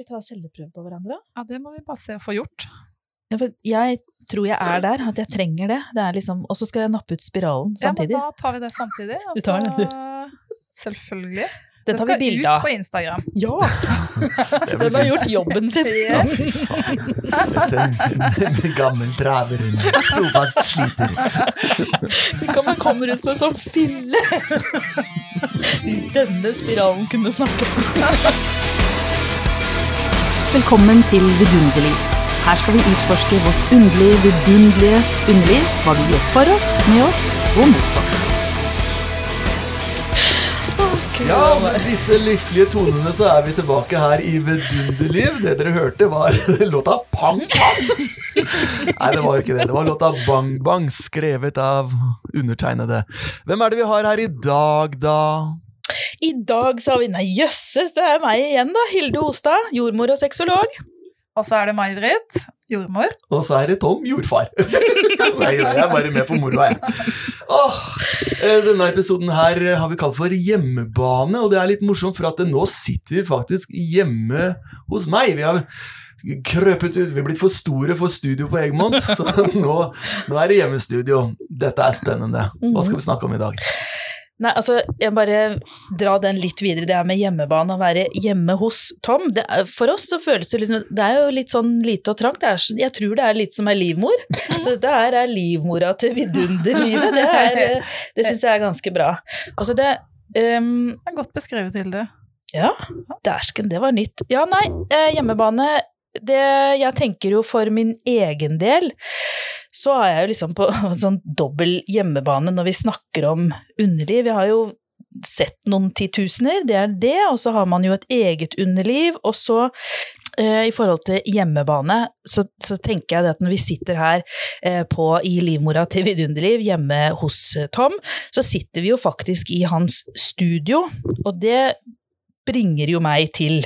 Skal vi ta celleprøve på hverandre? Ja, det må vi bare se å få gjort. Ja, for jeg tror jeg er der, at jeg trenger det. det er liksom, og så skal jeg nappe ut spiralen samtidig. Ja, men da tar vi det samtidig. Og Du tar så den, Selvfølgelig. Den Det tar vi skal ut på Instagram. Ja! Den har gjort jobben sin. Ja, fy faen. En, gammel traver, en trofast sliter. Tenk om han kommer ut som en sånn fille! Denne spiralen kunne snakke. Velkommen til Vidunderliv. Her skal vi utforske vårt underlige, vidunderlige underliv, hva vi gjør for oss, med oss og mot oss. Ja, med disse liflige tonene så er vi tilbake her i Vidunderliv. Det dere hørte, var låta Pang Pang. Nei, det var ikke det. Det var låta Bang Bang, skrevet av undertegnede. Hvem er det vi har her i dag, da? I dag sa vi nei, jøsses, det er meg igjen, da. Hilde Ostad, jordmor og sexolog. Og så er det May-Britt, jordmor. Og så er det Tom, jordfar. Nei, jeg er bare med på moroa, jeg. Åh, eh, denne episoden her har vi kalt for hjemmebane, og det er litt morsomt, for at nå sitter vi faktisk hjemme hos meg. Vi har krøpet ut, vi er blitt for store for studio på Egmont, så nå, nå er det hjemmestudio. Dette er spennende. Hva skal vi snakke om i dag? Nei, altså, jeg bare dra den litt videre, det her med hjemmebane, å være hjemme hos Tom. Det er, for oss så føles det liksom Det er jo litt sånn lite og trangt. Det er, jeg tror det er litt som er livmor. Så dette her er livmora til vidunderlivet. Det, er, eh, det syns jeg er ganske bra. Altså det um, Det er godt beskrevet, Hilde. Ja, dæsken, det var nytt. Ja, nei, eh, hjemmebane det, Jeg tenker jo for min egen del, så er jeg jo liksom på sånn dobbel hjemmebane når vi snakker om underliv. Jeg har jo sett noen titusener, det er det, og så har man jo et eget underliv, og så eh, i forhold til hjemmebane, så, så tenker jeg det at når vi sitter her eh, på, i livmora til Vidunderliv hjemme hos eh, Tom, så sitter vi jo faktisk i hans studio, og det bringer jo meg til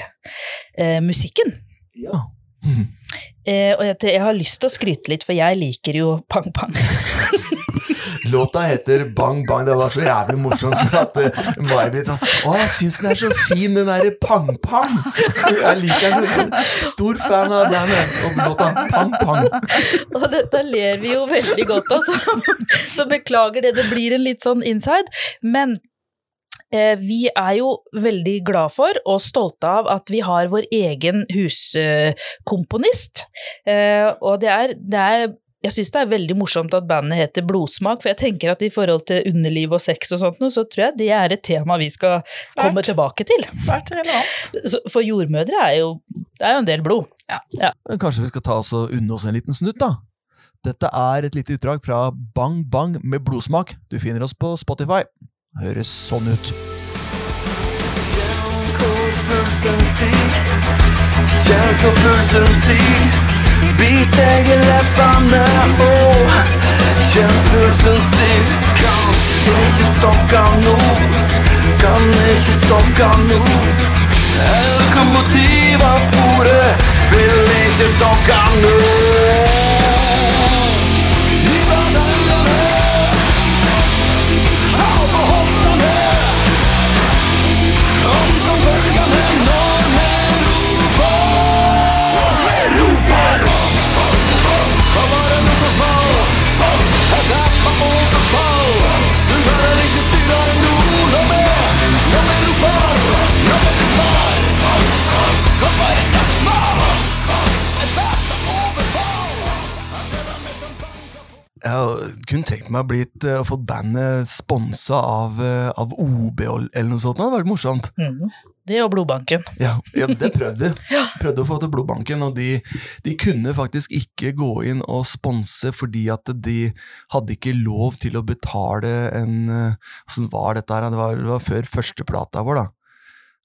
eh, musikken. Ja. Eh, og jeg, jeg har lyst til å skryte litt, for jeg liker jo Pang Pang. Låta heter Bang Bang. Det var så jævlig morsomt. At uh, May-Britt sånn Å, jeg syns den er så fin, den derre Pang Pang. Jeg liker den. Stor fan av den og låta Pang Pang. Og dette ler vi jo veldig godt av, så, så beklager det. Det blir en litt sånn inside. Men eh, vi er jo veldig glad for og stolte av at vi har vår egen huskomponist. Eh, og det er, det er jeg syns det er veldig morsomt at bandet heter Blodsmak, for jeg tenker at i forhold til underliv og sex og sånt, noe, så tror jeg det er et tema vi skal komme tilbake til. svært relevant. For jordmødre er jo, det er jo en del blod. Men Kanskje vi skal ta oss og unne oss en liten snutt, da? Dette er et lite utdrag fra Bang Bang med blodsmak. Du finner oss på Spotify. Høres sånn ut. Kjenn hvor pulsen stig Bit deg i leppene og Kjenn pulsen stig Kan ikke stokke nå. Kan ikke stokke nå. Lokomotiv av sporet. Vil ikke stokke nå kunne tenkt meg å blitt, uh, fått bandet sponsa av, uh, av OB eller noe sånt. Det hadde vært morsomt. Det og blodbanken. Ja, ja det prøvde vi. Prøvde å få til Blodbanken, og de, de kunne faktisk ikke gå inn og sponse fordi at de hadde ikke lov til å betale en Åssen Hvordan var dette her? Det var, det var før førsteplata vår, da.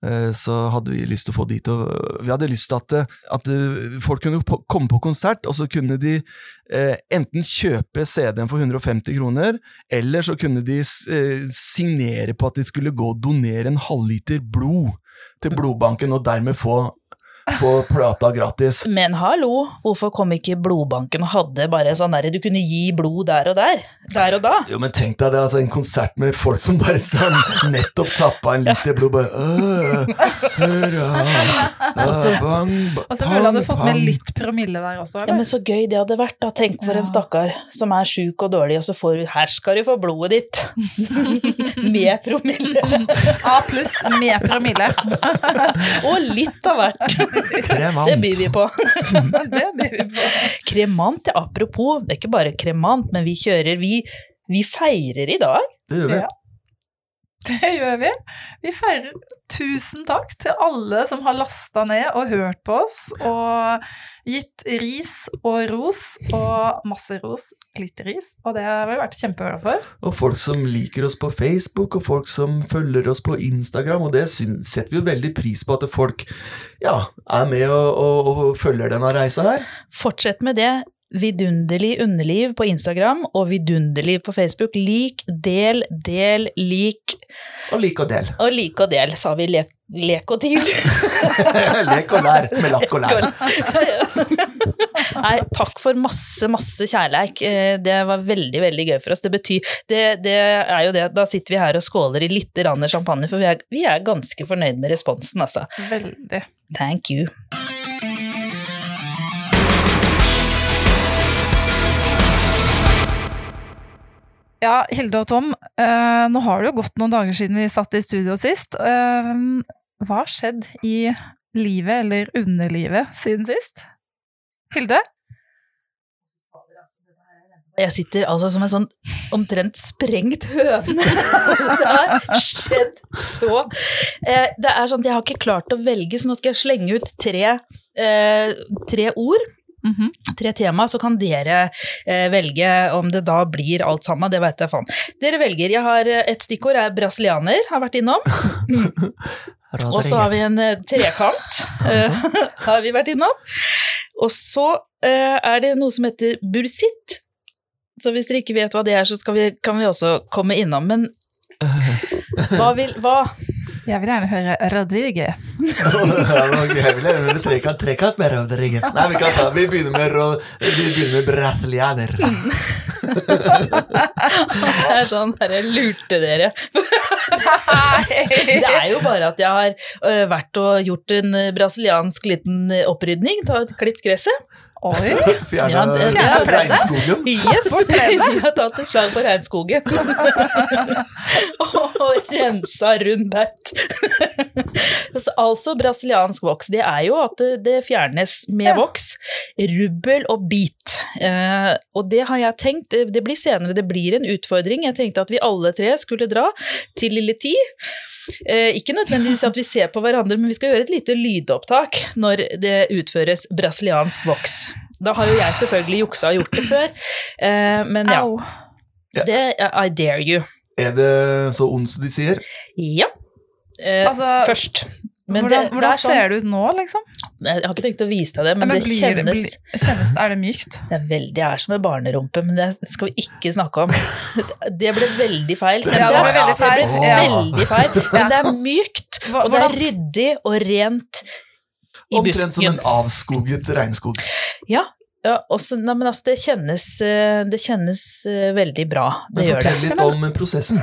Eh, Så hadde vi lyst til å få til å Vi hadde lyst til at, eh, at eh, folk kunne komme på konsert, og så kunne de eh, enten kjøpe CD-en for 150 kroner, eller så kunne de eh, signere på at de skulle gå og donere en halvliter blod til blodbanken, og dermed få få plata gratis. Men hallo, hvorfor kom ikke blodbanken og hadde bare sånn derre du kunne gi blod der og der? Der og da. Jo, men tenk deg det, altså en konsert med folk som bare sånn nettopp tappa en liter blod, bare øh, hurra, Og så ville du fått med litt promille der også, Ja, men så gøy det hadde vært, da. Tenk for en stakkar som er sjuk og dårlig, og så får du Her skal du få blodet ditt! Med promille. A pluss med promille. Og litt av hvert. Kremant. Det byr vi på. det blir vi på. Kremant, apropos, det er ikke bare kremant, men vi kjører Vi, vi feirer i dag. Det gjør vi. Ja. Det gjør vi. Vi feirer tusen takk til alle som har lasta ned og hørt på oss, og gitt ris og ros, og masse ros, litt ris, og det har vi vært kjempeglade for. Og folk som liker oss på Facebook, og folk som følger oss på Instagram, og det setter vi jo veldig pris på at folk ja, er med og, og, og følger denne reisa her. Fortsett med det. Vidunderlig underliv på Instagram og vidunderlig på Facebook. Lik, del, del, lik. Og lik og del. Og lik og del, sa vi lek, lek og til. Lek og lær med lakk og lær. Nei, takk for masse, masse kjærleik. Eh, Det var veldig, veldig gøy for oss. Det betyr det, det er jo det, Da sitter vi her og skåler i litt champagne, for vi er, vi er ganske fornøyd med responsen, altså. Veldig. Thank you. Ja, Hilde og Tom, eh, nå har det jo gått noen dager siden vi satt i studio sist. Eh, hva har skjedd i livet eller underlivet siden sist? Hilde? Jeg sitter altså som en sånn omtrent sprengt høne. det har skjedd så eh, Det er sånn at jeg har ikke klart å velge, så nå skal jeg slenge ut tre, eh, tre ord. Mhm. Tre tema, så kan dere eh, velge om det da blir alt sammen. Det vet jeg faen. Dere velger. Jeg har eh, et stikkord er brasilianer, har vært innom. Og så har vi en eh, trekant, har vi vært innom. Og så eh, er det noe som heter bursitt. Så hvis dere ikke vet hva det er, så skal vi, kan vi også komme innom. Men hva vil Hva? Jeg vil gjerne høre Rodriguez. Jeg vil gjerne høre trekant, trekant med Rodriguez. Nei, vi kan ta, vi begynner med, ro, vi begynner med brasilianer. Det er sånn her, jeg lurte dere. Det er jo bare at jeg har øh, vært og gjort en brasiliansk liten opprydning, ta- klipt gresset. Oi! Fjerna Ja, det- det regnskogen. Yes! Vi har tatt et slag på regnskogen. og rensa rundbaut. Så altså brasiliansk voks. Det er jo at det, fjernes med Ja. voks. Rubbel og bit. Eh, og det har jeg tenkt, det, blir senere, det blir en utfordring. Jeg tenkte at vi alle tre skulle dra til Lille Ti. Eh, ikke nødvendigvis at vi ser på hverandre, men vi skal gjøre et lite lydopptak når det utføres brasiliansk voks. Da har jo jeg selvfølgelig juksa og gjort det før, eh, men ja. Det, I dare you. Er det så ondt som de sier? Ja. Eh, Altså, først. Men hvordan det, det hvordan er sånn, ser det ut nå, liksom? Jeg har ikke tenkt å vise deg det, men, det blir kjennes blir- kjennes Er det mykt? Det er veldig det er som en barnerumpe, men det skal vi ikke snakke om. Det ble veldig feil. kjente Ja, det ble veldig feil. Det ble veldig feil. Men det er mykt, og det er ryddig og rent i Omtrent som en avskoget regnskog. Ja, ja også, nei, men altså, det kjennes, eh, det kjennes eh, veldig bra. Det Men gjør det. fortell litt om prosessen.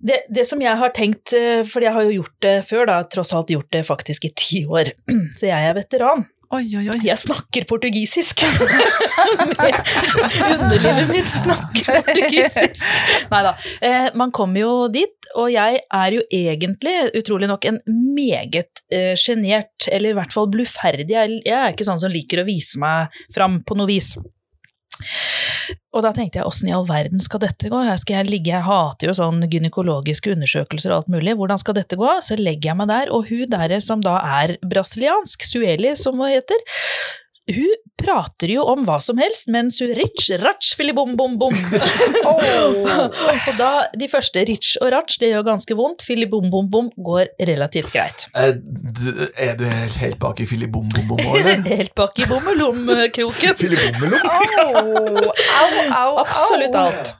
det. Det som jeg har tenkt, for jeg har jo gjort det før, da, tross alt gjort det faktisk i ti år, så jeg er veteran. Oi, oi, oi. Jeg snakker portugisisk. Underlivet mitt snakker portugisisk. Nei da. Eh, man kommer jo dit, og jeg er jo egentlig, utrolig nok, en meget eh, sjenert, eller i hvert fall bluferdig. Jeg, er ikke sånn som liker å vise meg fram på noe vis. Og da tenkte jeg, åssen i all verden skal dette gå? Her skal jeg ligge, jeg hater jo sånn gynekologiske undersøkelser og alt mulig, hvordan skal dette gå? Så legger jeg meg der, og hun der som da er brasiliansk, Sueli som hun heter, hun prater jo om hva som helst, mens hun rich, ratch, filibom, bom, bom. og da, de første rich og ratch, det gjør ganske vondt, filibom, bom, bom går relativt greit. Er du, er du helt, helt bak i filibom-bom-bom, eller? Helt bak i bommelom-kroken. Filibommelom? Au, au, au. Absolutt alt.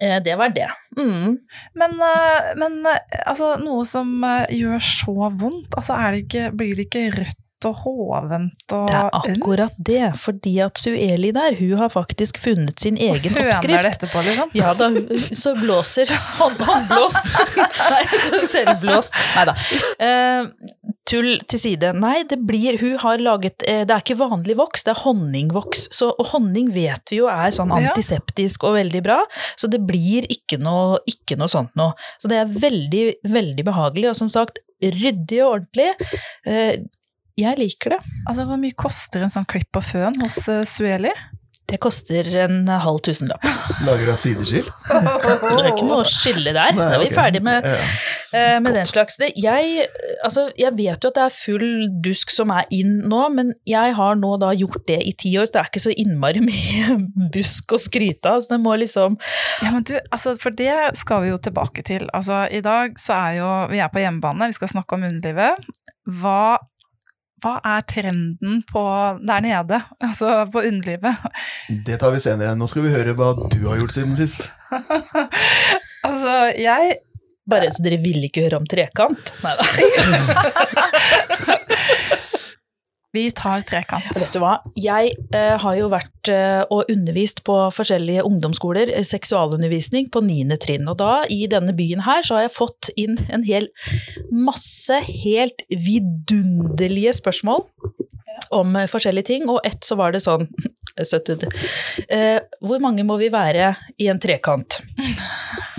Eh, Det var det. Mm. Men, eh, men eh, altså, noe som eh, gjør så vondt, altså, er det ikke, blir det ikke rødt og hovent og Det er akkurat det, fordi at Sueli der, hun har faktisk funnet sin Og egen føner det oppskrift. etterpå, liksom. Ja da, så blåser hånd, Håndblåst. Nei, så selvblåst. Nei da. Uh, tull til side. Nei, det blir Hun har laget eh, Det er ikke vanlig voks, det er honningvoks. Så, og honning vet vi jo er sånn antiseptisk og veldig bra, så det blir ikke noe, ikke noe sånt noe. Så det er veldig, veldig behagelig, og som sagt, ryddig og ordentlig. Jeg liker det. Altså, Hvor mye koster en sånn klipp av føn hos uh, Sueli? Det koster en halv tusenlapp. Lager av sideskill? Det er ikke noe skille der. Da er vi ok. ferdig med Ja. Eh, med den slags. Det, jeg, altså, jeg vet jo at det er full dusk som er inn nå, men jeg har nå da gjort det i ti år, så det er ikke så innmari mye busk å skryte av. Så det må liksom Ja, men du, altså, For det skal vi jo tilbake til. Altså, I dag så er jo Vi er på hjemmebane, vi skal snakke om underlivet. Hva, hva er trenden på der nede? Altså på underlivet? Det tar vi senere. Nå skal vi høre hva du har gjort siden sist. altså, jeg Bare så dere vil ikke høre om trekant? Nei da. Vi tar trekant. Vet du hva, jeg eh, har jo vært eh, og undervist på forskjellige ungdomsskoler, eh, seksualundervisning på niende trinn, og da i denne byen her så har jeg fått inn en hel masse helt vidunderlige spørsmål om eh, forskjellige ting, og ett så var det sånn, søtt ut, eh, hvor mange må vi være i en trekant?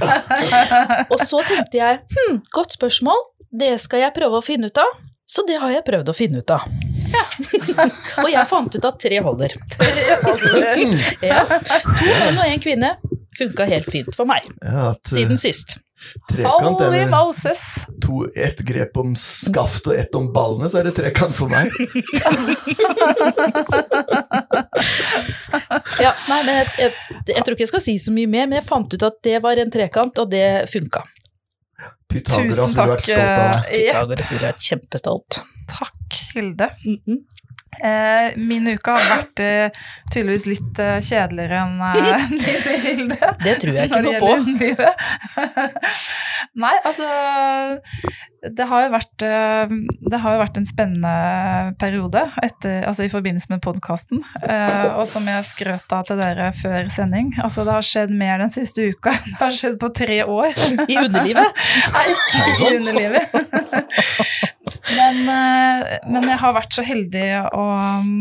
og så tenkte jeg, hm, godt spørsmål, det skal jeg prøve å finne ut av, så det har jeg prøvd å finne ut av. Og jeg fant ut at tre holder. Ja. To menn og en kvinne funka helt fint for meg, Ja, at eh, siden sist. trekant er det Moses! to, ett grep om skaft og ett om ballene, så er det trekant for meg. Ja, nei, men jeg, jeg, jeg tror ikke jeg skal si så mye mer, men jeg fant ut at det var en trekant, og det funka. Pythagoras Tusen ville vært stolt av deg. eh, Ja, Pythagoras ville vært kjempestolt. takk, Hilde. Eh, min uke har vært eh, tydeligvis litt eh, kjedeligere enn eh, din, Hilde. Det tror jeg ikke noe på. Nei, altså det har, jo vært, eh, det har jo vært en spennende periode etter, altså i forbindelse med podkasten. og som jeg skrøt av til dere før sending. Altså, det har skjedd mer den siste uka enn det har skjedd på tre år. I underlivet. Nei, ikke i underlivet. men, eh, men jeg har vært så heldig og um,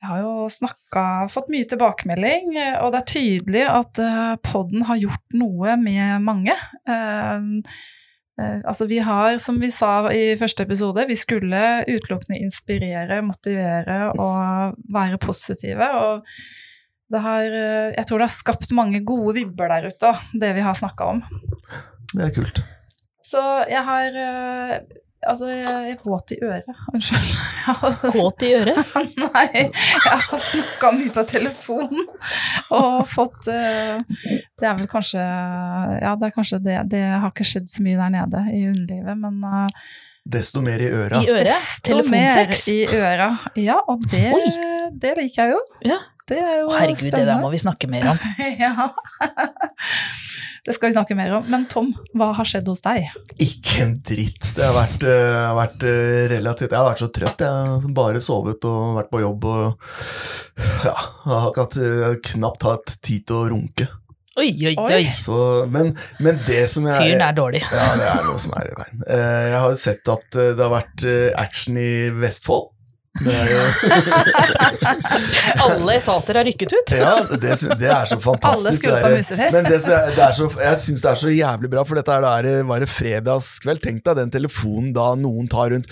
jeg har jo snakka, fått mye tilbakemelding, eh, og det er tydelig at podden har gjort noe med mange. Eh, altså vi har, som vi sa i første episode, vi skulle utelukkende inspirere, motivere og være positive. og det har, eh, jeg tror det har skapt mange gode vibber der ute, det vi har snakka om. Det er kult. Så jeg har eh, Altså, jeg er våt i øret. Unnskyld. Våt i øret. Nei, jeg har snakka mye på telefonen og fått uh, Det er vel kanskje Ja, det er kanskje det. Det har ikke skjedd så mye der nede i underlivet, men uh, Desto mer i øra. I øret. desto mer i øra. Ja, og det, det liker jeg jo. Ja. Det er jo Herregud, det der må vi snakke mer om. Ja. Det skal vi snakke mer om. Men Tom, hva har skjedd hos deg? Ikke en dritt. Det har vært, uh, vært eh, relativt Jeg har vært så trøtt. Jeg har bare sovet og vært på jobb og Ja, jeg har hatt, eh, knapt hatt tid til å runke. Oi, oi, Oi. Så, men, men det som jeg Fyren er dårlig. Ja, det er noe som er i veien. Uh, Jeg har sett at det har vært action i Vestfold. Alle etater har rykket ut. Ja, det, det er så fantastisk. Alle skulle på musefest. Men det det er så, jeg syns det er så jævlig bra, for dette er, det bare fredagskveld. Tenk deg den telefonen da noen tar rundt.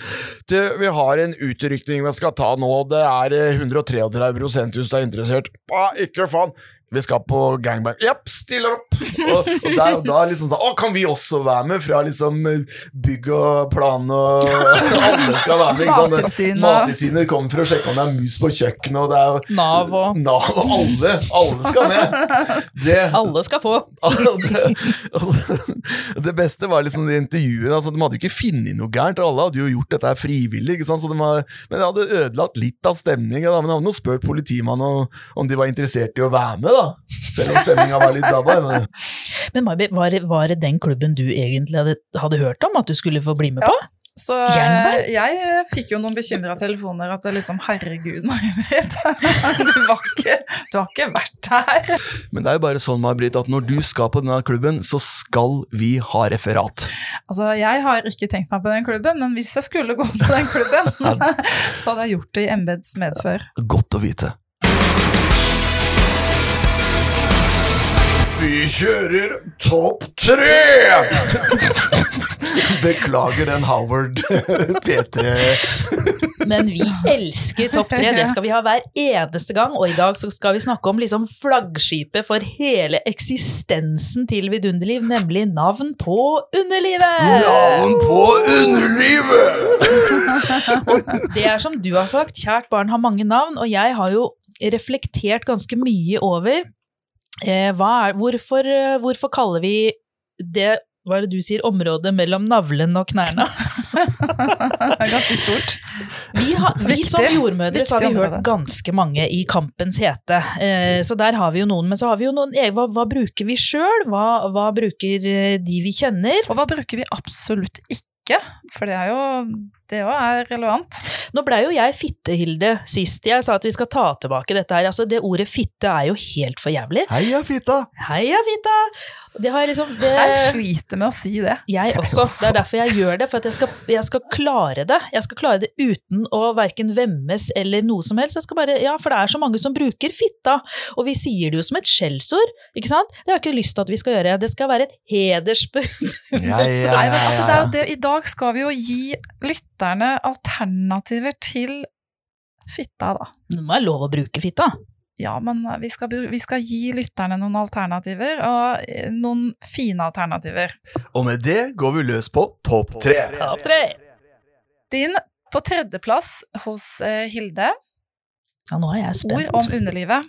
Du, vi har en utrykning vi skal ta nå, det er eh, 133 hvis du er interessert. Ah, ikke faen. Vi skal på gangbang. Japp, stiller opp! Og, og der og da liksom sånn Å, kan vi også være med? Fra liksom eh, bygg og plan og Alle skal være med. Liksom. Mattilsynet. Mattilsynet kommer for å sjekke om det er mus på kjøkkenet, og det er Nav og Nav og alle, alle skal med. Det, Alle skal få. det, det beste var liksom de intervjuene. Altså, de hadde jo ikke funnet noe gærent, alle hadde jo gjort dette frivillig. Ikke sant? Så de har, men det hadde ødelagt litt av stemningen. Men de hadde spurt politimannen om, om de var interessert i å være med, da. Selv om stemninga var litt dabba. Men, Men May-Britt, var, det- var det den klubben du egentlig hadde, hadde hørt om at du skulle få bli med på? Så eh, jeg eh, fikk jo noen bekymra telefoner at det liksom Herregud, May-Britt. Du, du har ikke vært her. Men det er jo bare sånn, May-Britt, at når du skal på denne klubben, så skal vi ha referat. Altså, jeg har ikke tenkt meg på den klubben, men hvis jeg skulle gått på den klubben, så hadde jeg gjort det i embets medfør. Godt å vite. Vi kjører topp tre! Beklager den Howard P3 Men vi elsker topp tre, det skal vi ha hver eneste gang. Og i dag så skal vi snakke om liksom flaggskipet for hele eksistensen til Vidunderliv, nemlig navn på underlivet! Navn på underlivet! Det er som du har sagt, kjært barn har mange navn, og jeg har jo reflektert ganske mye over er, hvorfor, eh, hvorfor kaller vi det hva er det du sier, området mellom navlen og knærne? Det er ganske stort. Vi, har, vi som jordmødre så har vi hørt ganske mange i kampens hete. Eh, så der har vi jo noen, men så har vi jo noen eh, Hva, hva bruker vi sjøl? Hva, hva bruker eh, de vi kjenner? Og hva bruker vi absolutt ikke? For det er jo Det òg er relevant. Nå blei jo jeg fitte-Hilde sist. Jeg sa at vi skal ta tilbake dette her. Altså, det ordet fitte er jo helt for jævlig. Heia fitta! Heia fitta! Det har jeg liksom det, Jeg sliter med å si det. Jeg også. Det er derfor jeg gjør det, for at jeg skal, jeg skal klare det. Jeg skal klare det uten å verken vemmes eller noe som helst. Jeg skal bare, ja, For det er så mange som bruker fitta, og vi sier det jo som et skjellsord, ikke sant? Det har jeg ikke lyst til at vi skal gjøre. Det skal være et hedersbud. Ja, ja, altså, ja. det, I dag skal vi jo gi lytterne alternativer til fitta, da. Det må være lov å bruke fitta. Ja, men vi skal, vi skal gi lytterne noen alternativer, og eh, noen fine alternativer. Og med det går vi løs på topp tre. Topp tre! Din på tredjeplass hos eh, Hilde, Ja, nå er jeg spent. ord om underlivet.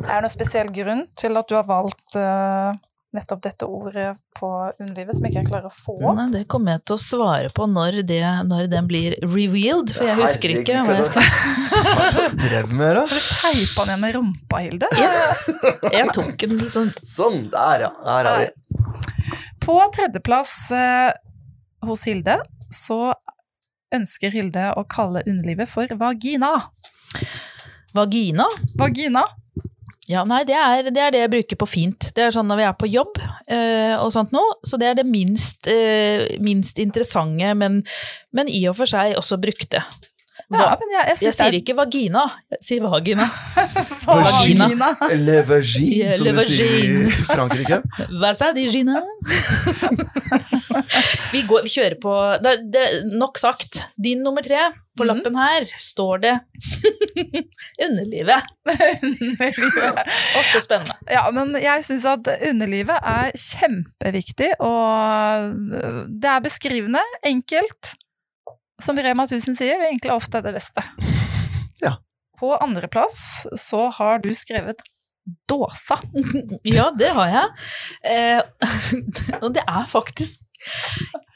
Er det noen spesiell grunn til at du har valgt eh, nettopp dette ordet på underlivet, som ikke jeg klarer å få? Nei, det kommer jeg til å svare på når, det, når den blir revealed, for jeg husker ikke. hva jeg skal- Drev med da? Teipa den igjen med rumpa, Hilde? Jeg tok den liksom Sånn, der ja. Der er vi. På tredjeplass eh, hos Hilde så ønsker Hilde å kalle underlivet for vagina. Vagina? Vagina. Ja, nei, det er, det er det jeg bruker på fint. Det er sånn når vi er på jobb øh, og sånt nå, så det er det minst, øh, minst interessante, men, men i og for seg også brukte. Ja, men jeg, jeg jeg sier ikke vagina, jeg sier vagina. vagina. vagina. Le vagin, som le de sier i. Frankrike. Hva sa de, Gina? vi, går, vi kjører på det, det, Nok sagt. Din nummer tre. På Mhm. lappen her står det underlivet. Også spennende. Ja, men jeg syns at underlivet er kjempeviktig, og det er beskrivende, enkelt. Som Rema 1000 sier, det enkle er ofte det beste. Ja. På andreplass så har du skrevet dåsa. Ja, det har jeg. Eh, og det er faktisk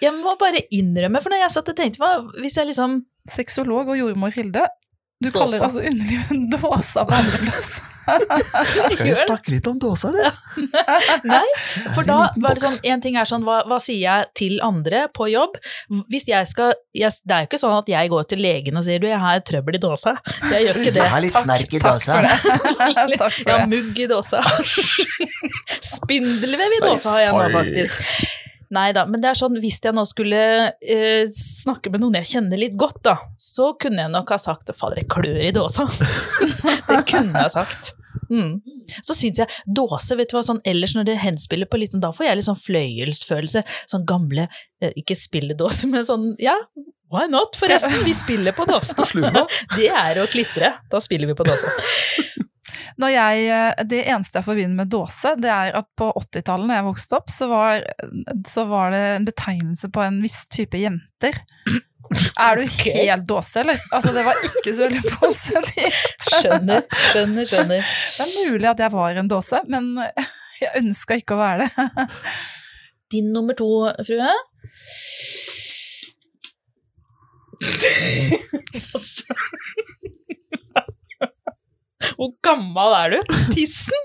Jeg må bare innrømme, for når jeg satt og tenkte hva, Hvis jeg liksom Sexolog og jordmor Hilde. Du Dåsa. kaller altså underlivet dåsa på andreplass. Skal vi snakke litt om dåsa, det? Nei, for da var det sånn En ting er sånn, hva, hva sier jeg til andre på jobb? Hvis jeg skal jeg, Det er jo ikke sånn at jeg går til legen og sier du, jeg har trøbbel i dåsa. Jeg gjør ikke det. litt snerk i Takk snerk i dåsa. Jeg har mugg i dåsa. Spindelvev i dåsa har jeg nå, faktisk. Nei da, men det er sånn, hvis jeg nå skulle eh, snakke med noen jeg kjenner litt godt, da, så kunne jeg nok ha sagt fader, jeg klør i dåsa. det kunne jeg sagt. Mm. Så syns jeg dåse, vet du hva, sånn ellers når det henspiller på litt sånn, da får jeg litt sånn fløyelsfølelse. Sånn gamle, eh, ikke spilledåse, men sånn, ja, why not, forresten, vi spiller på dåse. Slumma. Det er å klitre, da spiller vi på dåse. Når jeg, eh, det eneste jeg forbinder med dåse, det er at på 80-tallet, når jeg vokste opp, så var, så var det en betegnelse på en viss type jenter. Er du helt dåse, eller? Altså, det var ikke så veldig positivt. Skjønner, skjønner, skjønner. Det er mulig at jeg var en dåse, men jeg ønska ikke å være det. Din nummer to, frue? Hvor gammel er du? Tissen?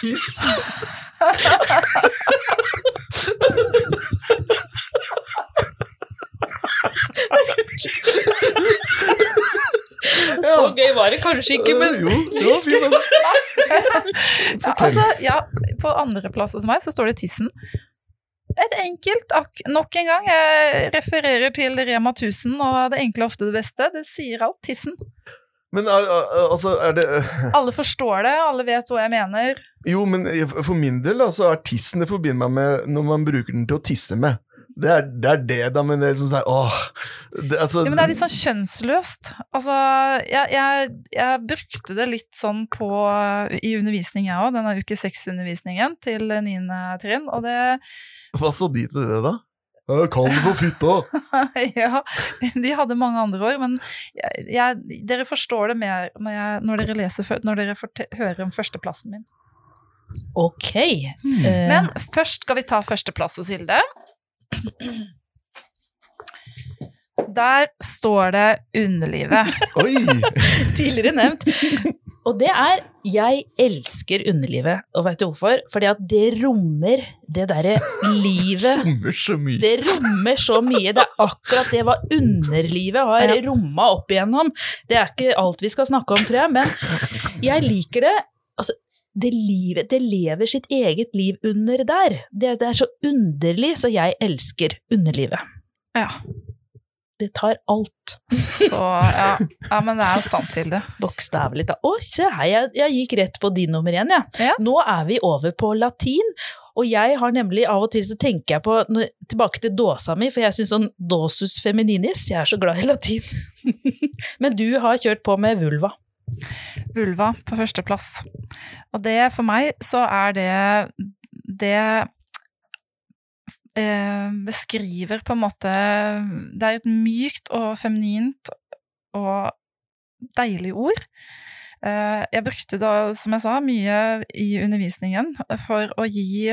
Tissen? Så gøy var det kanskje ikke, men Jo, det var fint. Ja, altså, ja, på andreplass hos meg så står det tissen. Et enkelt, nok en gang, jeg refererer til Rema 1000, og det enkle ofte det beste. Det sier alt, tissen. Men altså, er det Alle forstår det, alle vet hva jeg mener. Jo, men for min del da, så er tissen det forbinder meg med når man bruker den til å tisse med. Det er det, er det da, men det er sånn sånn åh det, altså, Ja, men det er litt sånn kjønnsløst. Altså, jeg, jeg, jeg brukte det litt sånn på i undervisning, jeg òg, denne uke seks-undervisningen til niende trinn, og det Hva sa de til det, da? Kall kan det for fitta! Ja, de hadde mange andre år, men jeg, jeg, dere forstår det mer når, jeg, når dere leser når dere hører om førsteplassen min. ok. Eh, Men først skal vi ta førsteplass hos Hilde. Der står det underlivet. Oi! tidligere nevnt. Og det er 'jeg elsker underlivet'. Og veit du hvorfor? Fordi at det rommer det derre livet Kommer så mye. Det rommer så mye. Det er akkurat det hva underlivet har Ja. romma opp igjennom. Det er ikke alt vi skal snakke om, tror jeg, men jeg liker det. Altså, det livet, det lever sitt eget liv under der. Det, det er så underlig, så jeg elsker underlivet. Ja, Det tar alt. så ja, ja men det er jo sant, Hilde. Bokstavelig talt. Å, se her, jeg, jeg gikk rett på din nummer én, jeg. Ja. Nå er vi over på latin, og jeg har nemlig av og til så tenker jeg på når, Tilbake til dåsa mi, for jeg syns sånn dosus femininis, jeg er så glad i latin. Men du har kjørt på med vulva. Vulva på førsteplass. Og det, for meg, så er det Det eh, beskriver på en måte Det er et mykt og feminint og deilig ord. Eh, jeg brukte da, som jeg sa, mye i undervisningen for å gi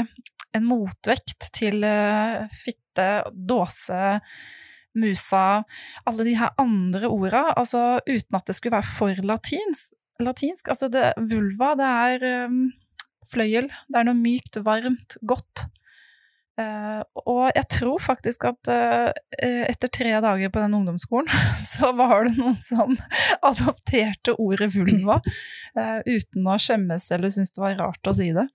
en motvekt til eh, fitte, dåse, musa, alle de her andre orda, altså uten at det skulle være for latinsk. latinsk. Altså det, vulva, det er um, fløyel. Det er noe mykt, varmt, godt. Uh, og jeg tror faktisk at uh, etter tre dager på den ungdomsskolen, så var det noen som adopterte ordet vulva, uh, uten å skjemmes eller synes det var rart å si det.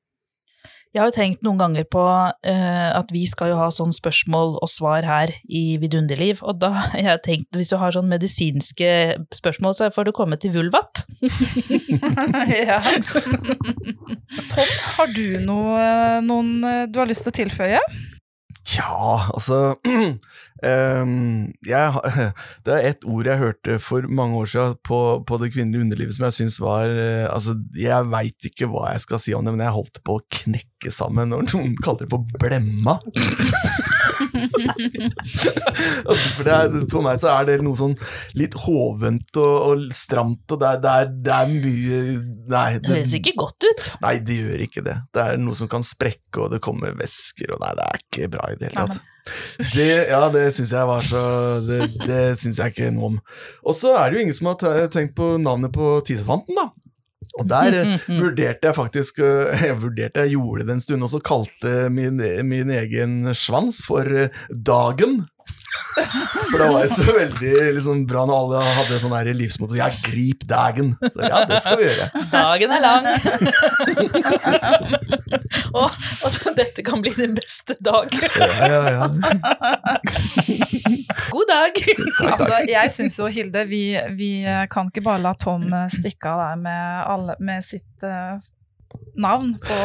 Jeg har jo tenkt noen ganger på uh, at vi skal jo ha sånn spørsmål og svar her i Vidunderliv, og da har jeg tenkt hvis du har sånn medisinske spørsmål, så får du komme til vulvat. ja. Tom, har du noe, noen du har lyst til å tilføye? Tja, altså ehm, jeg, Det er ett ord jeg hørte for mange år siden på, på det kvinnelige underlivet som jeg syns var uh, Altså, jeg veit ikke hva jeg skal si om det, men jeg holdt på å knekke sammen når noen kaller det for blemma. altså, for, det er, for meg så er det noe sånn litt hovent og, og stramt, og det er, det er, det er mye Nei, Det høres ikke godt ut. Nei, det gjør ikke det. Det er noe som kan sprekke, og det kommer væsker, og nei, det er ikke bra i det hele tatt. tatt. Det, ja, det syns jeg var så Det, det syns jeg ikke noe om. Og så er det jo ingen som har tenkt på navnet på tissefanten, da. Og der eh, vurderte jeg faktisk eh, Jeg vurderte, jeg gjorde det en stund, og så kalte min, min egen svans for eh, Dagen. For det var jo så veldig liksom, bra når alle hadde sånn her livsmotto Ja, grip dagen! Så ja, det skal vi gjøre. Dagen er lang. og, og så, dette kan bli din beste dag. Ja, ja, ja. God dag! Altså, jeg syns jo, Hilde, vi, vi kan ikke bare la Tom eh, stikke av der med, alle, med sitt eh, navn på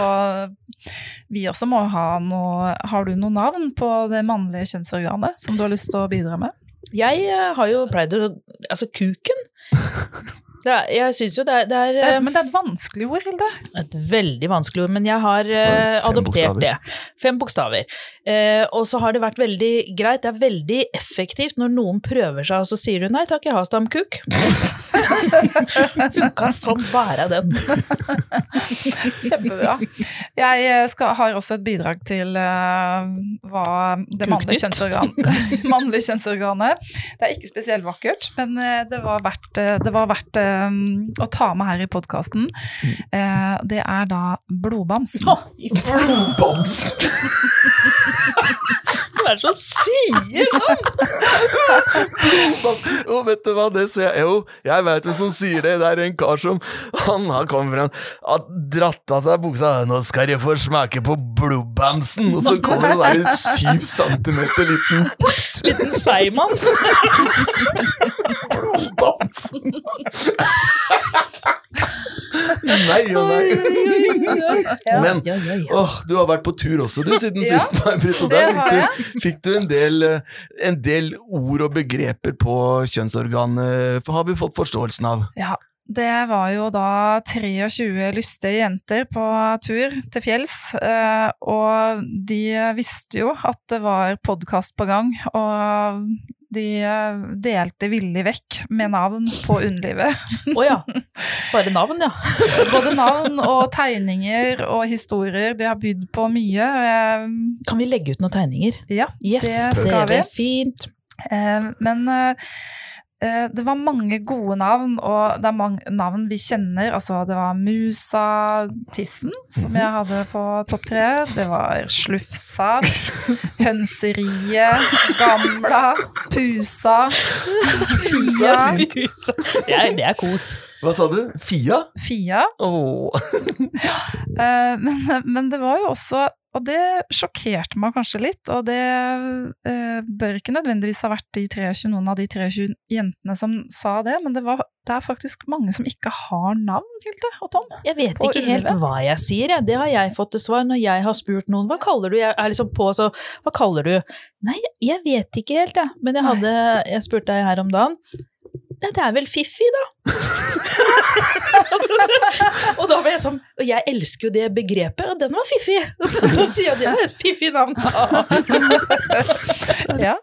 Vi også må ha noe Har du noe navn på det mannlige kjønnsorganet som du har lyst til å bidra med? Jeg eh, har jo pleid å Altså, kuken. Det er, jeg syns jo det er, det er Det eh, er, men det er et vanskelig ord, Hilde. et veldig vanskelig ord, men jeg har uh, adoptert bokstaver. det. Fem bokstaver. Uh, og så har det vært veldig greit, det er veldig effektivt når noen prøver seg, og så sier du nei takk, jeg har stamkuk. Funka som bare den. Kjempebra. Jeg eh, skal, har også et bidrag til uh, hva det mannlige, kjønnsorgan, mannlige kjønnsorganet Det er ikke spesielt vakkert, men eh, det var verdt, eh, det var verdt eh, å ta med her i podkasten. det er da blodbamsen. Blodbamsen! Hva er det som sier sånn? Jo, vet du hva, det ser jeg Jo, jeg veit hvem som sier det. Det er en kar som Han har kommet frem har dratt av seg buksa 'Nå skal jeg få smake på blodbamsen', og så kommer det der en syv centimeter liten Liten seigmann. blodbamsen. Nei og nei. Men åh, du har vært på tur også, du, siden Ja, sist. May-Britt, og der fikk du, fikk du en, del, eh, en del ord og begreper på kjønnsorganet, for har vi fått forståelsen av. Ja, det var jo da 23 lystige jenter på tur til fjells, eh, og de visste jo at det var podkast på gang, og de eh, delte villig vekk med navn på underlivet. Å ja. Bare navn, ja. Både navn og tegninger og historier. De har bydd på mye. Kan vi legge ut noen tegninger? Ja, Yes, Det skal vi. fint. Eh, Men eh, det var mange gode navn, og det er mange navn vi kjenner. Altså, det var Musa Tissen, som jeg hadde på topp tre. Det var Slufsa, Hønseriet, Gamla, Pusa, Fia, er, det er kos. Hva sa du? Fia? Fia. Oh. uh, Men, men det var jo også og det sjokkerte meg kanskje litt, og det uh, bør ikke nødvendigvis ha vært de 23, noen av de 23 jentene som sa det, men det, var, det er faktisk mange som ikke har navn, Hilde og Tom. Jeg vet ikke helt hva jeg sier, jeg. Det har jeg fått til svar når jeg har spurt noen. Hva kaller du? Jeg er liksom på, så hva kaller du? Nei, jeg vet ikke helt, jeg. Men jeg hadde Jeg spurte deg her om dagen. Nei, det er vel Fiffi, da. og da ble jeg sånn Og jeg elsker jo det begrepet, og den var Fiffi! da sier jeg det er et fiffig navn. Ja.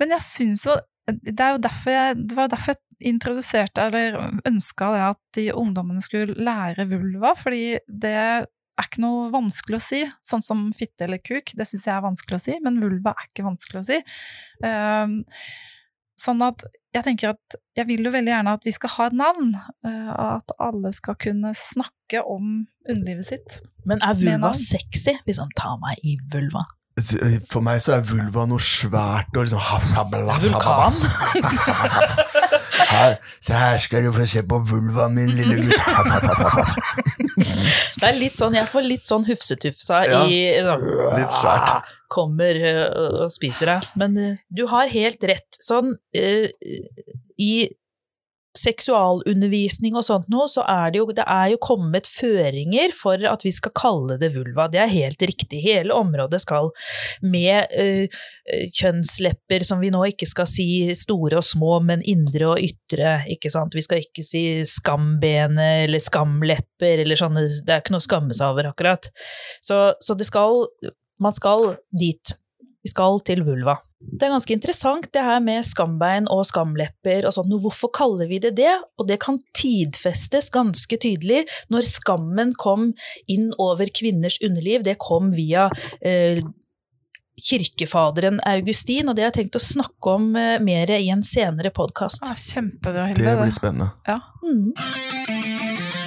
Men jeg syns jo det, er jo derfor jeg, det var derfor jeg introduserte, eller ønska det at de ungdommene skulle lære vulva, fordi det er ikke noe vanskelig å si, sånn som fitte eller kuk, det syns jeg er vanskelig å si, men vulva er ikke vanskelig å si. Um, sånn at jeg tenker at jeg vil jo veldig gjerne at vi skal ha et navn, og at alle skal kunne snakke om underlivet sitt. Men er vulva sexy? Liksom, ta meg i vulva. For meg så er vulva noe svært og liksom Vulkan? Her, se her skal du få se på vulvaen min, lille gutt. Det er litt sånn, jeg får litt sånn hufsetufsa Ja, i litt svært. Kommer øh, og spiser deg. Men øh, du har helt rett. Sånn øh, i seksualundervisning og sånt noe, så er det jo, det er jo kommet føringer for at vi skal kalle det vulva. Det er helt riktig. Hele området skal med kjønnslepper, som vi nå ikke skal si store og små, men indre og ytre, ikke sant. Vi skal ikke si skambene eller skamlepper eller sånne, det er ikke noe å skamme seg over akkurat. Så, så det skal, man skal dit. Vi skal til vulva. Det er ganske interessant det her med skambein og skamlepper og sånn. Hvorfor kaller vi det det? Og det kan tidfestes ganske tydelig når skammen kom inn over kvinners underliv. Det kom via eh, kirkefaderen Augustin, og det har jeg tenkt å snakke om eh, mer i en senere podkast. Ah, Det blir spennende. Ja. Mm.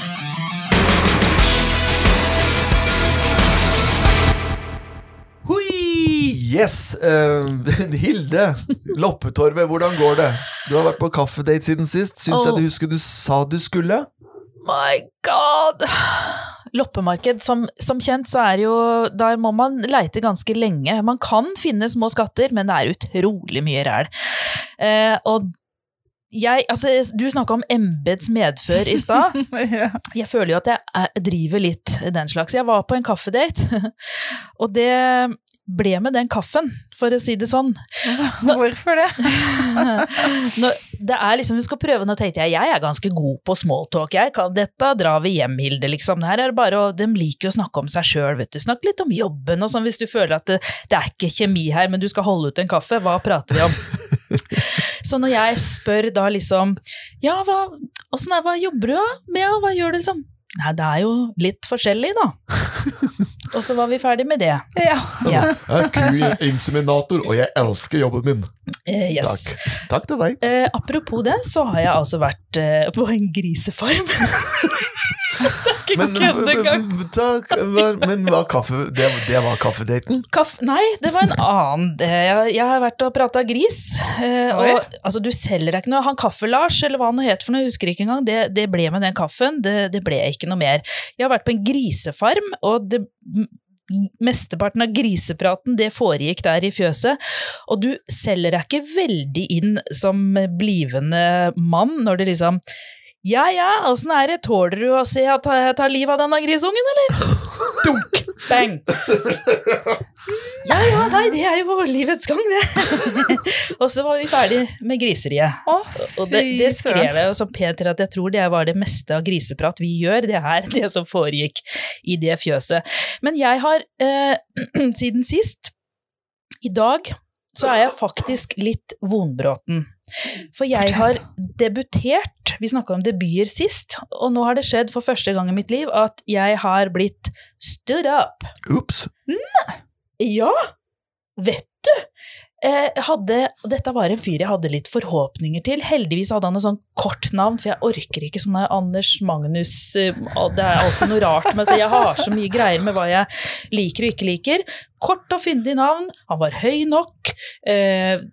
Yes! Uh, Hilde, Loppetorvet, hvordan går det? Du har vært på kaffedate siden sist. Syns oh. jeg du husker du sa du skulle? My god! Loppemarked, som, som kjent, så er jo Der må man leite ganske lenge. Man kan finne små skatter, men det er utrolig mye ræl. Uh, og jeg, altså, du snakka om embets medfør i stad. ja. Jeg føler jo at jeg er, driver litt den slags. Jeg var på en kaffedate, og det ble med den kaffen, for å si det sånn. Hvorfor det? Nå, det er liksom, vi skal prøve, nå tenkte jeg, jeg er ganske god på smalltalk, jeg kan dette, drar vi hjem, Hilde, liksom. Her er det bare, og de liker å snakke om seg sjøl, vet du. Snakk litt om jobben og sånn, hvis du føler at det, det er ikke kjemi her, men du skal holde ut en kaffe, hva prater vi om? Så når jeg spør da liksom, ja, hva, åssen er, hva jobber du med, hva gjør du liksom? Nei, det er jo litt forskjellig, da. Og så var vi ferdig med det. Ja. Ja. Jeg er ku-inseminator, og jeg elsker jobben min. Eh, yes. Takk. Takk til deg. Eh, apropos det, så har jeg altså vært eh, på en grisefarm. Men, takk, men var kaffe Det, det var kaffedaten? Kaff, nei, det var en annen. Jeg, jeg har vært og prata gris. eh, Oi. og, altså, du selger deg ikke noe. Han Kaffe-Lars, eller hva han het for noe, jeg husker ikke engang, det, det ble med den kaffen. Det, det ble ikke noe mer. Jeg har vært på en grisefarm, og det Mesteparten av grisepraten det foregikk der i fjøset, og du selger deg ikke veldig inn som blivende mann når det liksom ja ja, åssen er det, tåler du å se at jeg tar livet av denne grisungen, eller? Dunk! Bang! Ja ja, nei, det er jo livets gang, det. og så var vi ferdig med griseriet. Å, Og det, det skrev jeg jo pent til at jeg tror det var det meste av griseprat vi gjør, det er det som foregikk i det fjøset. Men jeg har eh, siden sist, i dag, så er jeg faktisk litt vonbråten. For jeg har debutert, vi snakka om debuter sist, og nå har det skjedd for første gang i mitt liv at jeg har blitt stood up. Ops. Ja, vet du! Eh, hadde, dette var en fyr jeg hadde litt forhåpninger til. Heldigvis hadde han et sånn kort navn, for jeg orker ikke sånne Anders Magnus eh, Det er alltid noe rart med så Jeg har så mye greier med hva jeg liker og ikke liker. Kort og fyndig navn, han var høy nok. Eh,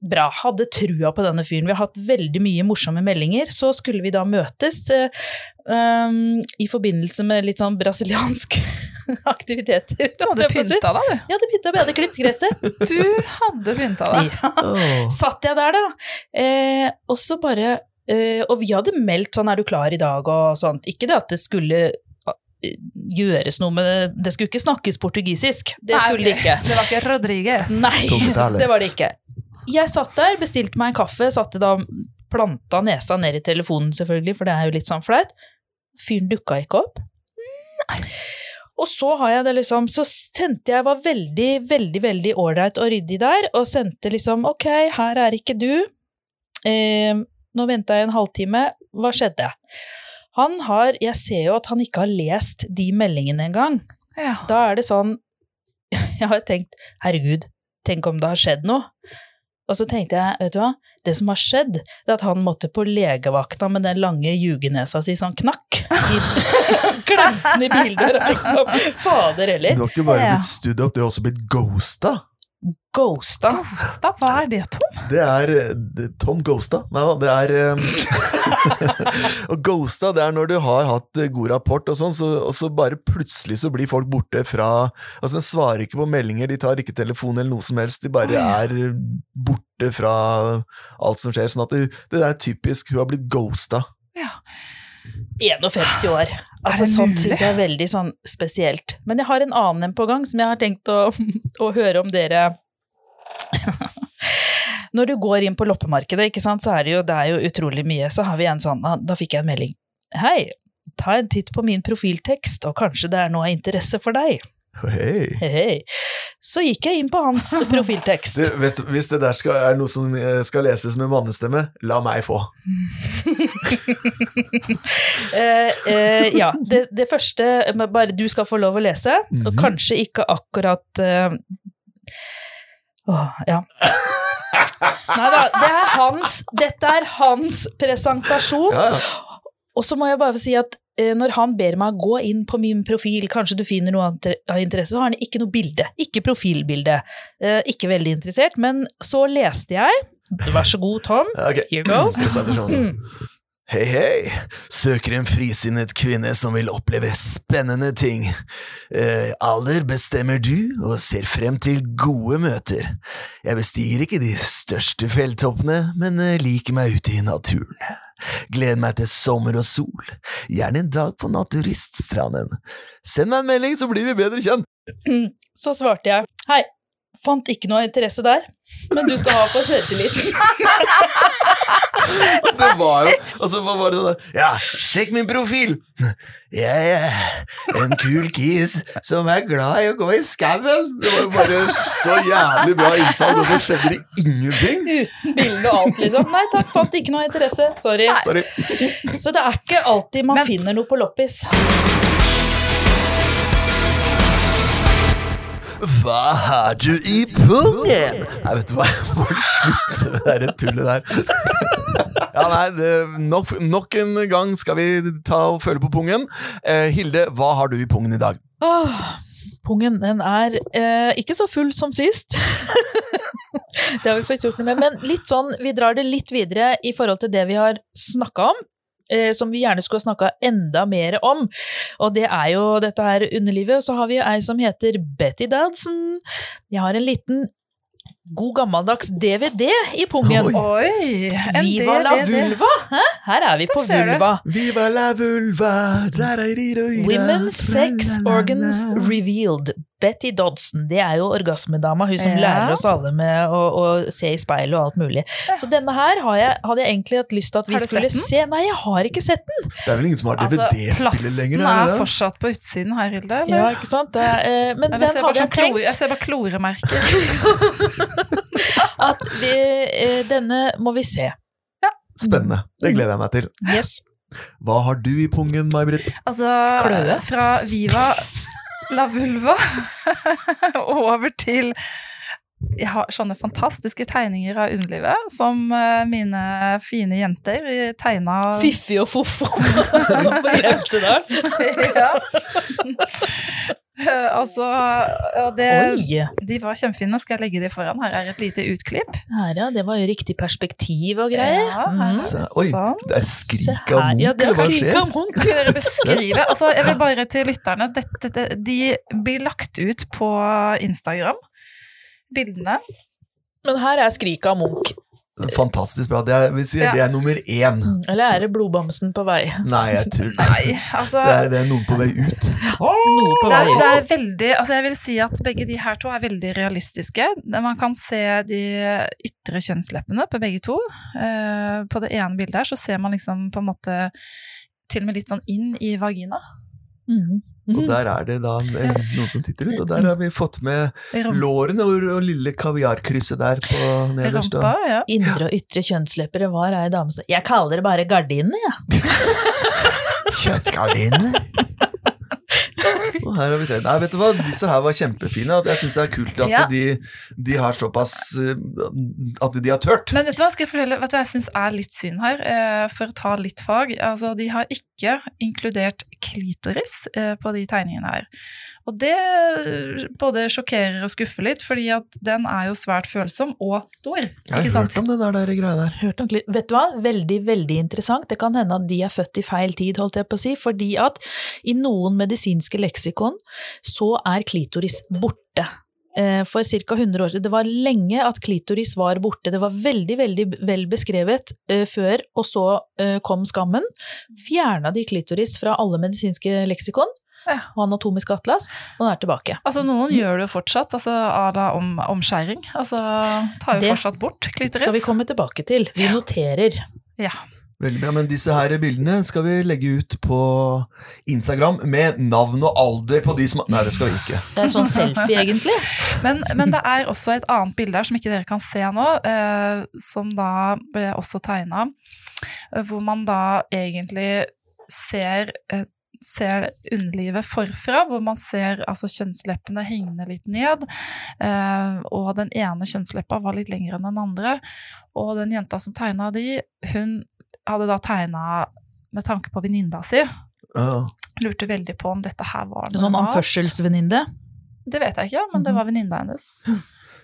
bra. Hadde trua på denne fyren. Vi har hatt veldig mye morsomme meldinger. Så skulle vi da møtes uh, um, i forbindelse med litt sånn brasiliansk aktiviteter. Du hadde pynta deg, du. Jeg hadde pynta, jeg hadde klippet gresset. Du hadde pynta deg. Ja. Satt jeg der, da. Eh, og så bare eh, Og vi hadde meldt sånn 'er du klar i dag?' og sånt. Ikke det at det skulle eh, gjøres noe med det, det skulle ikke snakkes portugisisk. Det Nei, skulle det ikke. Det var ikke Rodriguez. Nei, det var det ikke. Jeg satt der, bestilte meg en kaffe, satte da planta nesa ned i telefonen selvfølgelig, for det er jo litt sånn flaut. Fyren dukka ikke opp. Nei. Og så har jeg det liksom, så sendte jeg, var veldig, veldig, veldig ålreit og ryddig der, og sendte liksom, ok, her er ikke du. Eh, nå venta jeg en halvtime, hva skjedde? Han har, jeg ser jo at han ikke har lest de meldingene engang. Ja. Da er det sånn Jeg har tenkt, herregud, tenk om det har skjedd noe. Og så tenkte jeg, vet du hva, det som har skjedd, det er at han måtte på legevakta med den lange jugenesa si sånn knakk. Klemte i bildøra, liksom. Fader Du heller. har ikke bare blitt studd opp, du har også blitt ghosta. Ghosta. Ghosta, hva er det, Tom? Det er Tom Ghosta. Nei da, det er eh, Og ghosta, det er når du har hatt eh, god rapport og sånn, så, og så bare plutselig så blir folk borte fra Altså, de svarer ikke på meldinger, de tar ikke telefon eller noe som helst, de bare er borte fra alt som skjer. Sånn at det, det er typisk, hun har blitt ghosta. Ja. 51 år. Altså, sånt syns jeg er veldig sånn spesielt. Men jeg har en annen en på gang som jeg har tenkt å, å høre om dere Når du går inn på loppemarkedet, så er det jo, det er jo utrolig mye. Så har vi en sånn, da fikk jeg en melding. Hei, ta en titt på min profiltekst, og kanskje det er noe av interesse for deg. Hei. Hei, hei. Så gikk jeg inn på hans profiltekst. Du, hvis, hvis det der skal, er noe som eh, skal leses med mannestemme, la meg få. Eh, eh, ja, det, det første Bare du skal få lov å lese, og Mhm. kanskje ikke akkurat eh, Åh, ja. Nei da, det er hans Dette er hans presentasjon. Ja, ja. Og så må jeg bare si at eh, når han ber meg gå inn på min profil, kanskje du finner noe av av interesse, så har han ikke noe bilde. Ikke profilbilde. Eh, ikke veldig interessert, men så leste jeg Vær så god, Tom. Okay. Here goes. Hei, hei! Søker en frisinnet kvinne som vil oppleve spennende ting. Eh, alder bestemmer du, og ser frem til gode møter. Jeg bestiger ikke de største fjelltoppene, men eh, liker meg ute i naturen. Gleder meg til sommer og sol, gjerne en dag på naturiststranden. Send meg en melding, så blir vi bedre kjent! Så svarte jeg hei, fant ikke noe interesse der, men du skal ha for selvtilliten. Det var jo Altså, hva var det sånn Ja, sjekk min profil! Jeg er en kul kis som er glad i å gå i skauen! Det var jo bare så jævlig bra innsalg, og så skjedde det ingenting! Uten bilde og alt, liksom. Nei takk, fant ikke noe interesse. Sorry. Sorry. Så det er ikke alltid man Men- finner noe på loppis. Hva har du i pungen? Nei, vet du hva, jeg må slutte med det tullet der. Ja, nei, det, nok, nok en gang skal vi ta og føle på pungen. Eh, Hilde, hva har du i pungen i dag? Åh, pungen den er eh, ikke så full som sist. det har vi fått gjort noe med. Men litt sånn, vi drar det litt videre i forhold til det vi har snakka om. Eh, som vi gjerne skulle ha snakka enda mer om. Og det er jo dette her underlivet. Og så har vi jo ei som heter Betty Dodson. Jeg har en liten god gammeldags DVD i pungen. Oi. Oi! en Viva la vulva! Hæ? Her er vi på vulva. Viva la vulva. Women's Sex Organs Revealed. Betty Dodson. Det er jo orgasmedama, hun som Ja. lærer oss alle med å, å se i speilet og alt mulig. Så denne her har jeg, hadde jeg egentlig hatt lyst til at vi skulle se. Nei, jeg har ikke sett den! Det er vel ingen som har Altså, DVD-spiller lenger? plasten er fortsatt på utsiden her, Hilde. eller? Ja, ikke sant? Det, eh, men Men den ser hadde sånn jeg tenkt. Jeg ser bare kloremerker. at vi, eh, denne må vi se. Spennende. Det gleder jeg meg til. Yes. Hva har du i pungen, May-Britt? Altså, Kløe. fra Viva la vulva over til jeg har sånne fantastiske tegninger av underlivet som eh, mine fine jenter tegna Fiffi og Foffo på Grimsedal. ja. Eh, altså, og det, Oi! de var kjempefine. Skal jeg legge de foran? Her er et lite utklipp. Her, ja. Det var jo riktig perspektiv og greier. Ja, her. Mhm. Se, oi, Sånn. det er skrik av munk Munch, Ja, det er eller hva skrik skjer? av Munch. Dere beskrive altså, Jeg vil bare til lytterne dette, det, De blir lagt ut på Instagram. Bildene. Men her er skriket av Munch. Fantastisk bra. Det er, vi sier, Ja. det er nummer én. Eller er det blodbamsen på vei? Nei, jeg tror Nei, altså det er, det er noen på vei ut. Noe på det vei er, det ut. er veldig, altså jeg vil si at begge de her to er veldig realistiske. Man kan se de ytre kjønnsleppene på begge to. Eh, På det ene bildet her så ser man liksom på en måte til og med litt sånn inn i vagina. Mhm. Og der er det da en, noen som titter ut, og der har vi fått med lårene og, og lille kaviarkrysset der på nederst. Rampa, ja. Indre og ytre kjønnslepper, det var ei dame som Jeg kaller det bare gardinene, jeg. Kjøttgardinene! Og her har vi tre. Nei, vet du hva, disse her var kjempefine. Jeg syns det er kult at Ja. de, de har såpass eh, At de har tørt. Men vet du hva, skal jeg fortelle, vet du hva jeg syns er litt synd her, eh, for å ta litt fag? Altså, de har ikke inkludert klitoris eh, på de tegningene her. Og det både sjokkerer og skuffer litt, fordi at den er jo svært følsom og stor. Jeg har sant? hørt om den der, der greia der. Hørt om, Vet du hva? Veldig, veldig interessant. Det kan hende at de er født i feil tid, holdt jeg på å si, fordi at i noen medisinske leksikon så er klitoris borte. Eh, For ca. 100 år siden. Det var lenge at klitoris var borte. Det var veldig, veldig vel beskrevet eh, før, og så eh, kom skammen. Fjerna de klitoris fra alle medisinske leksikon og anatomisk atlas, og den er tilbake. Altså, noen gjør det jo fortsatt, altså à la om, omskjæring. Altså tar jo Det fortsatt bort klitoris. Det Skal vi komme tilbake til. Vi noterer. Ja. Veldig bra, men disse her bildene skal vi legge ut på Instagram med navn og alder på de som Nei, det skal vi ikke. Det er sånn selfie, egentlig. Men, men det er også et annet bilde her som ikke dere kan se nå, eh, som da ble også tegna, hvor man da egentlig ser eh, ser underlivet forfra, hvor man ser altså, kjønnsleppene hengende litt ned, eh, og den ene kjønnsleppa var litt lengre enn den andre, og den jenta som tegna de, hun hadde da tegna med tanke på venninna si, Uh. lurte veldig på om dette her var Sånn normalt. anførselsvenninne. Det vet jeg ikke, men det Mhm. var venninna hennes.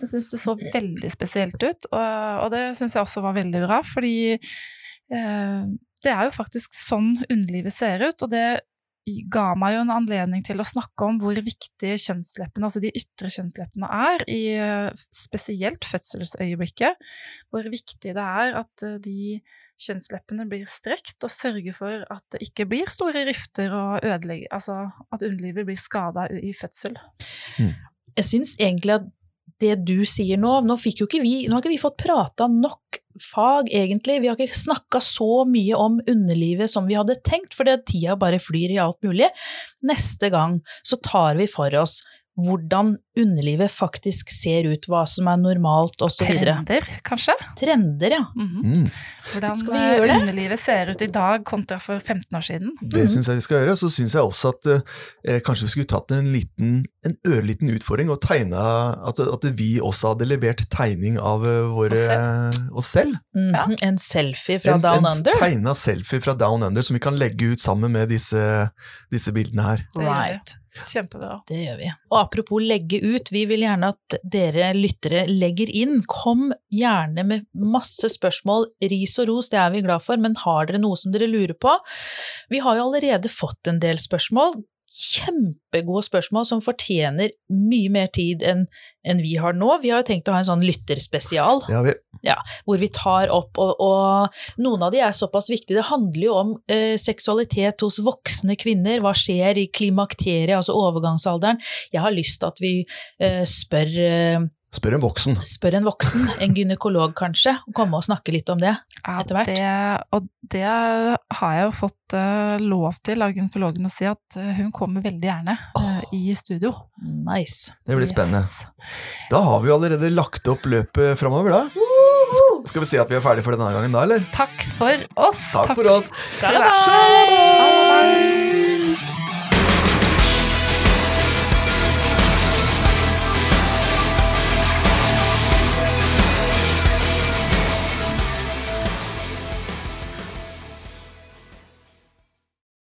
Jeg syns det så veldig spesielt ut, og, og det syns jeg også var veldig bra, fordi eh, det er jo faktisk sånn underlivet ser ut, og det ga meg jo en anledning til å snakke om hvor viktig kjønnsleppene, altså de ytre kjønnsleppene er, i eh, spesielt fødselsøyeblikket. Hvor viktig det er at eh, de kjønnsleppene blir strekt, og sørger for at det ikke blir store rifter og ødelegger Altså at underlivet blir skada i fødsel. Jeg syns egentlig at det du sier nå Nå, fikk jo ikke vi, nå har ikke vi fått prata nok fag, egentlig. Vi har ikke snakka så mye om underlivet som vi hadde tenkt, fordi tida bare flyr i alt mulig. Neste gang så tar vi for oss hvordan underlivet faktisk ser ut, hva som er normalt osv. Trender, kanskje? Trender, ja. Mhm. Mm. Hvordan Skal vi eh, gjøre det? underlivet ser ut i dag kontra for 15 år siden. Det syns jeg vi skal gjøre. Så syns jeg også at eh, kanskje vi skulle tatt en liten en ørliten utfordring å tegne at, at vi også hadde levert tegning av eh, våre, oss selv. Mhm, En selfie fra en, Down en Under. tegna selfie fra Down Under som vi kan legge ut sammen med disse, disse bildene her. Right. Kjempebra. Det gjør vi. Og apropos legge ut, vi vil gjerne at dere lyttere legger inn. Kom gjerne med masse spørsmål. Ris og ros, det er vi glad for, men har dere noe som dere lurer på? Vi har jo allerede fått en del spørsmål. Kjempegode spørsmål som fortjener mye mer tid enn en vi har nå. Vi har jo tenkt å ha en sånn lytterspesial Det har vi. hvor vi tar opp, og, og noen av de er såpass viktige. Det handler jo om eh, seksualitet hos voksne kvinner. Hva skjer i klimakteriet, altså overgangsalderen? Jeg har lyst til at vi eh, spør, eh, Spør en voksen. spør en voksen, en gynekolog kanskje, og komme og snakke litt om det. Ja, Etter hvert. Det, og det har jeg jo fått uh, lov til av gynekologen å si at eh, hun kommer veldig gjerne eh, i studio. Nice. Det blir Yes. spennende. Da har vi jo allerede lagt opp løpet framover, da. Skal vi si at vi er ferdige for denne gangen da, eller? Takk for oss. Takk for oss. Kalabais!